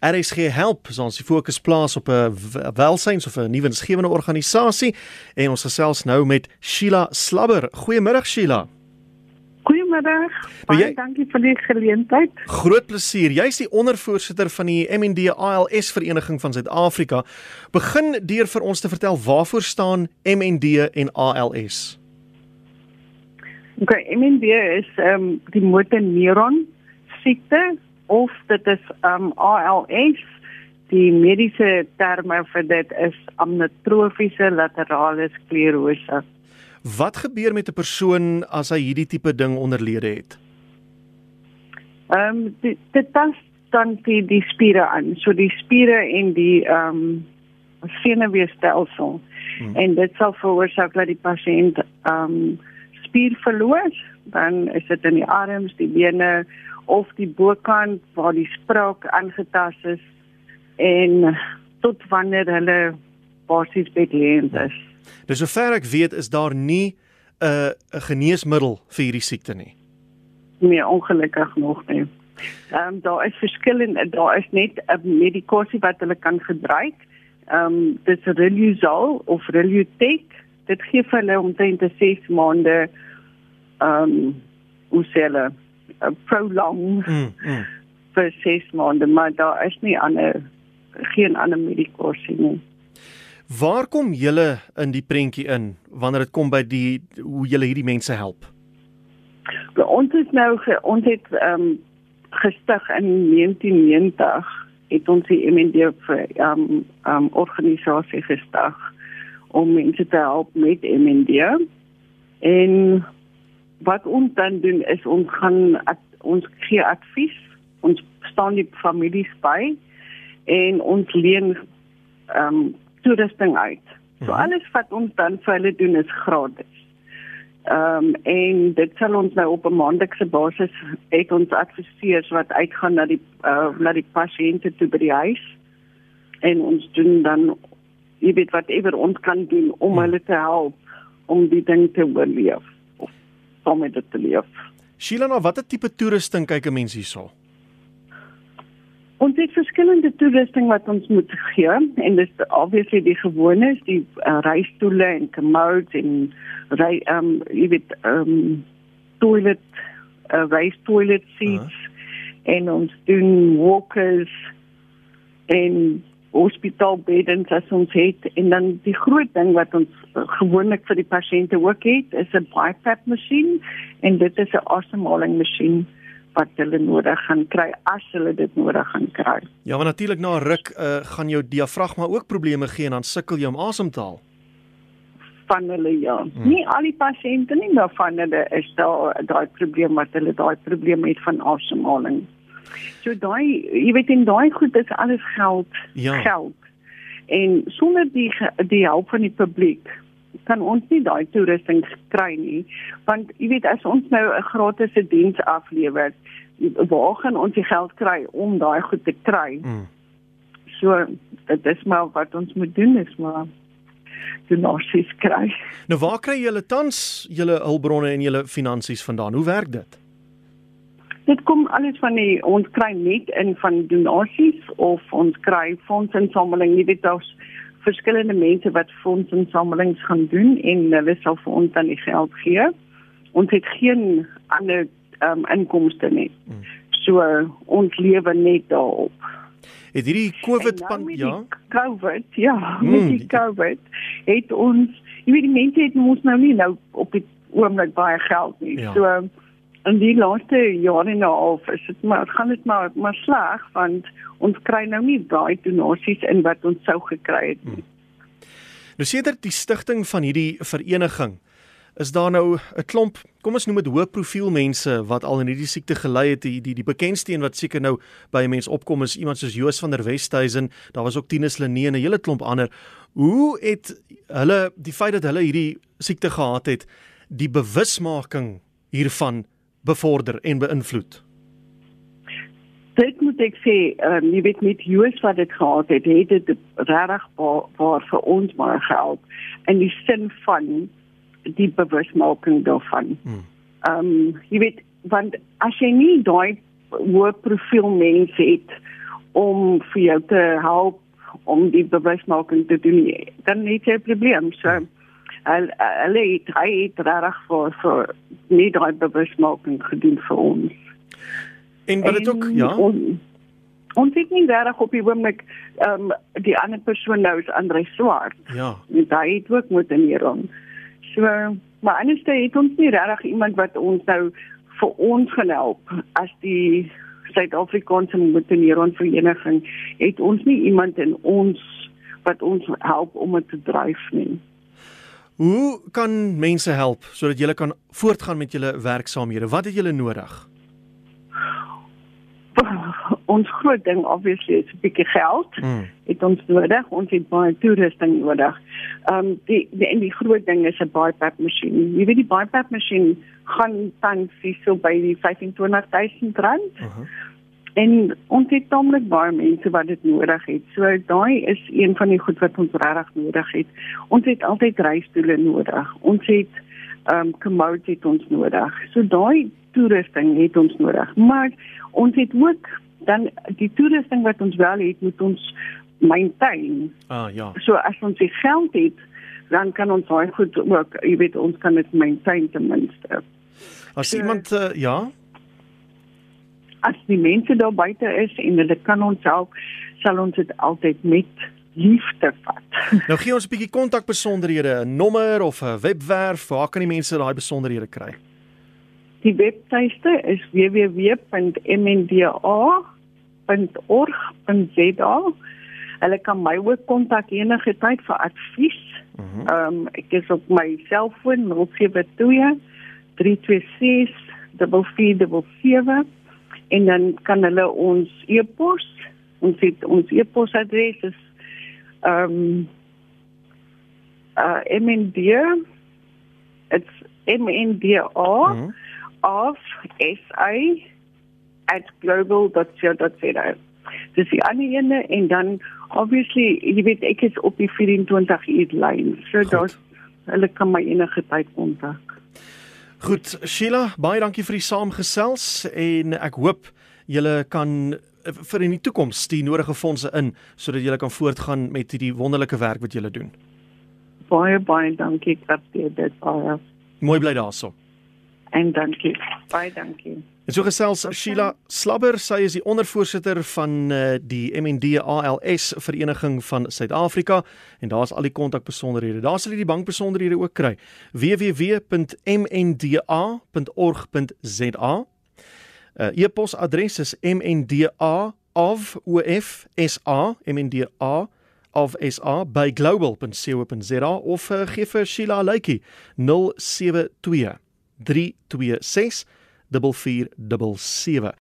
RSG help, so ons fokus plaas op 'n welsyns of 'n nuwe insgewende organisasie en ons gesels nou met Sheila Slabber. Goeiemôre Sheila. Goeiemiddag. Baie jy, dankie vir die geleentheid. Groot plesier. Jy's die ondervoorsitter van die MND ALS Vereniging van Suid-Afrika. Begin deur vir ons te vertel waarvoor staan MND en ALS. Okay, MND is ehm um, die motor neuron siekte of dit is um ALS die mediese terme vir dit is amyotrofiese laterale sklerose. Wat gebeur met 'n persoon as hy hierdie tipe ding onderlede het? Ehm um, dit dit pas dan die die spiere aan. So die spiere en die ehm um, senuweestelsel hmm. en dit sal veroorsaak dat die pasiënt ehm um, spier verloor, dan is dit in die arms, die bene of die bokant waar die spraak aangetast is en tot wanneer hulle basies bedreigend is. Dus sover ek weet is daar nie 'n uh, 'n geneesmiddel vir hierdie siekte nie. Nee, ongelukkig nog nie. Ehm um, daar is verskillende daar is net 'n medikasie wat hulle kan gebruik. Ehm um, dis Riluzole of Rilutec. Dit gee vir hulle omtrent 6 maande ehm um, hoe sê hulle uh, prolong mm, mm. vir 6 maande, maar daar is nie ander geen ander medikasie nie. Waar kom julle in die prentjie in wanneer dit kom by die hoe julle hierdie mense help? By ons is nou ge, ons het ehm um, gestig in 1990 het ons die MND vir ehm um, um, organisasie gestig om mense te help met MND en wat ons dan doen is ons gaan ad, ons gee advies ons staan die families by en ons leen ehm um, toerusting uit. So mhm. alles wat ons dan vir hulle doen is gratis. Ehm um, en dit sal ons nou op 'n maandelikse basis het ons adviseurs wat uitgaan na die uh, na die pasiënte toe by die huis en ons doen dan jy weet wat ewer ons kan doen om hmm. hulle te help om die ding te oorleef om dit te leef. Sheila, na watter tipe toerusting kyk 'n mens hierso? Ons het verskillende toerusting wat ons moet gee en dis obviously die gewone is die uh, reistoele en commodes en ry ehm um, jy weet ehm um, toilet uh, reis toilet seats uh -huh. en ons doen walkers en hospitaalbeddens as ons het en dan die groot ding wat ons uh, gewoonlik vir die pasiënte ook het is 'n BiPAP masjien en dit is 'n asemhalingsmasjien wat hulle nodig gaan kry as hulle dit nodig gaan kry. Ja, want natuurlik na ruk uh, gaan jou diafragma ook probleme gee en dan sukkel jy om asem te haal. Van hulle ja. Hmm. Nie al die pasiënte nie, maar van hulle is daar daai probleem wat hulle daai probleem het van asemhaling. So daai jy weet en daai goed is alles geld ja. geld. En sonder die die hulp van die publiek kan ons nie daai toerusting kry nie want jy weet as ons nou 'n gratis diens aflewer waar gaan ons die geld kry om daai goed te kry mm. so dit is maar wat ons moet doen is maar donasies kry nou waar kry julle tans julle hulpbronne en julle finansies vandaan hoe werk dit dit kom alles van die ons kry net in van donasies of ons kry fondsinsameling nie weet ons verskillende mense wat fondsinsamelings gaan doen en hulle sal vir ons dan die geld gee ons het geen ander um, inkomste nie hmm. so ons lewe net daarop het hierdie covid pan ja covid ja hmm. met die covid het ons jy weet die mense het ons nou nie nou op die oomblik baie geld nie ja. so in die laaste jare en 'n half is dit maar gaan dit maar maar sleg want ons kry nou nie daai donasies in wat ons sou gekry het nie. Hmm. Nou sedert die stigting van hierdie vereniging is daar nou 'n klomp, kom ons noem dit hoë profiel mense wat al in hierdie siekte gely het. Die die, die bekendste een wat seker nou by 'n mens opkom is iemand soos Joos van der Westhuizen. Daar was ook Tinus Lenee en 'n hele klomp ander. Hoe het hulle die feit dat hulle hierdie siekte gehad het, die bewusmaking hiervan bevorder en beïnvloed? Dit moet ek sê, um, jy weet met Joos wat dit gehad het, het dit regtig waar vir ons maar gehelp in die sin van die bewusmaking daarvan. Hmm. Ehm um, jy weet want as jy nie daai hoë profiel mense het om vir jou te help om die bewusmaking te doen nie, dan het jy 'n probleem. So hulle het hy het reg vir vir nie daai bewusmaking gedoen vir ons. En wat dit ook ja. On, ons het nie reg op die oomblik ehm um, die ander persoon nou is Andre Swart. Ja. En hy het ook moet in hierom. So maar anders het ons nie reg iemand wat ons nou vir ons gaan help as die Suid-Afrikaanse Mountaineering Vereniging het ons nie iemand in ons wat ons help om dit te dryf nie. Hoe kan mense help sodat julle kan voortgaan met julle werksaamhede? Wat het julle nodig? ons groot ding obviously is 'n bietjie geld. Mm. Het ons nodig. Ons het baie toerusting nodig. Ehm um, die die en die groot ding is 'n BiPAP masjien. Jy weet die BiPAP masjien gaan tans hierso by die 25000 rand. Uh -huh. En ons het tamelik baie mense wat dit nodig het. So daai is een van die goed wat ons regtig nodig het. Ons het altyd reisstoele nodig. Ons het ehm um, commodes het ons nodig. So daai toerusting het ons nodig. Maar ons het ook dan die toerusting wat ons wel het, moet ons maintain. Ah ja. So as ons die geld het, dan kan ons baie goed ook, jy weet, ons kan dit maintain ten minste. As so, iemand uh, ja, as die mense daar buite is en hulle kan ons help, sal ons dit altyd met liefde vat. Nou gee ons 'n bietjie kontakbesonderhede, 'n nommer of 'n webwerf, waar kan die mense daai besonderhede kry? Die webtuiste is www.mnda.org.za. Hulle kan my ook kontak enige tyd vir advies. Mhm. Ehm -huh. um, ek is op my selfoon 072 326 4477 en dan kan hulle ons e-pos ons het ons e-posadres is ehm um, uh mnd it's mnda mm -hmm. of sa@global.co.za dis die ander ene en dan obviously jy weet ek is op die 24 uur lyn so daar's hulle kan my enige tyd kontak Goed, Sheila, baie dankie vir die saamgesels en ek hoop julle kan eh, vir in die toekoms die nodige fondse in sodat julle kan voortgaan met hierdie wonderlike werk wat julle doen. Baie baie dankie, kaptein dit baie. Mooi bly daarso. En dankie. Baie dankie. En so gesels okay. Sheila Slabber, sy is die ondervoorsitter van uh, die MNDALS Vereniging van Suid-Afrika en daar's al die kontakbesonderhede. Daar sal jy die bankbesonderhede ook kry. www.mnda.org.za. Uh, E-posadres is mnda@ofsa mnda of SA by global.co.za of uh, gee vir Sheila lykie 072 326 4477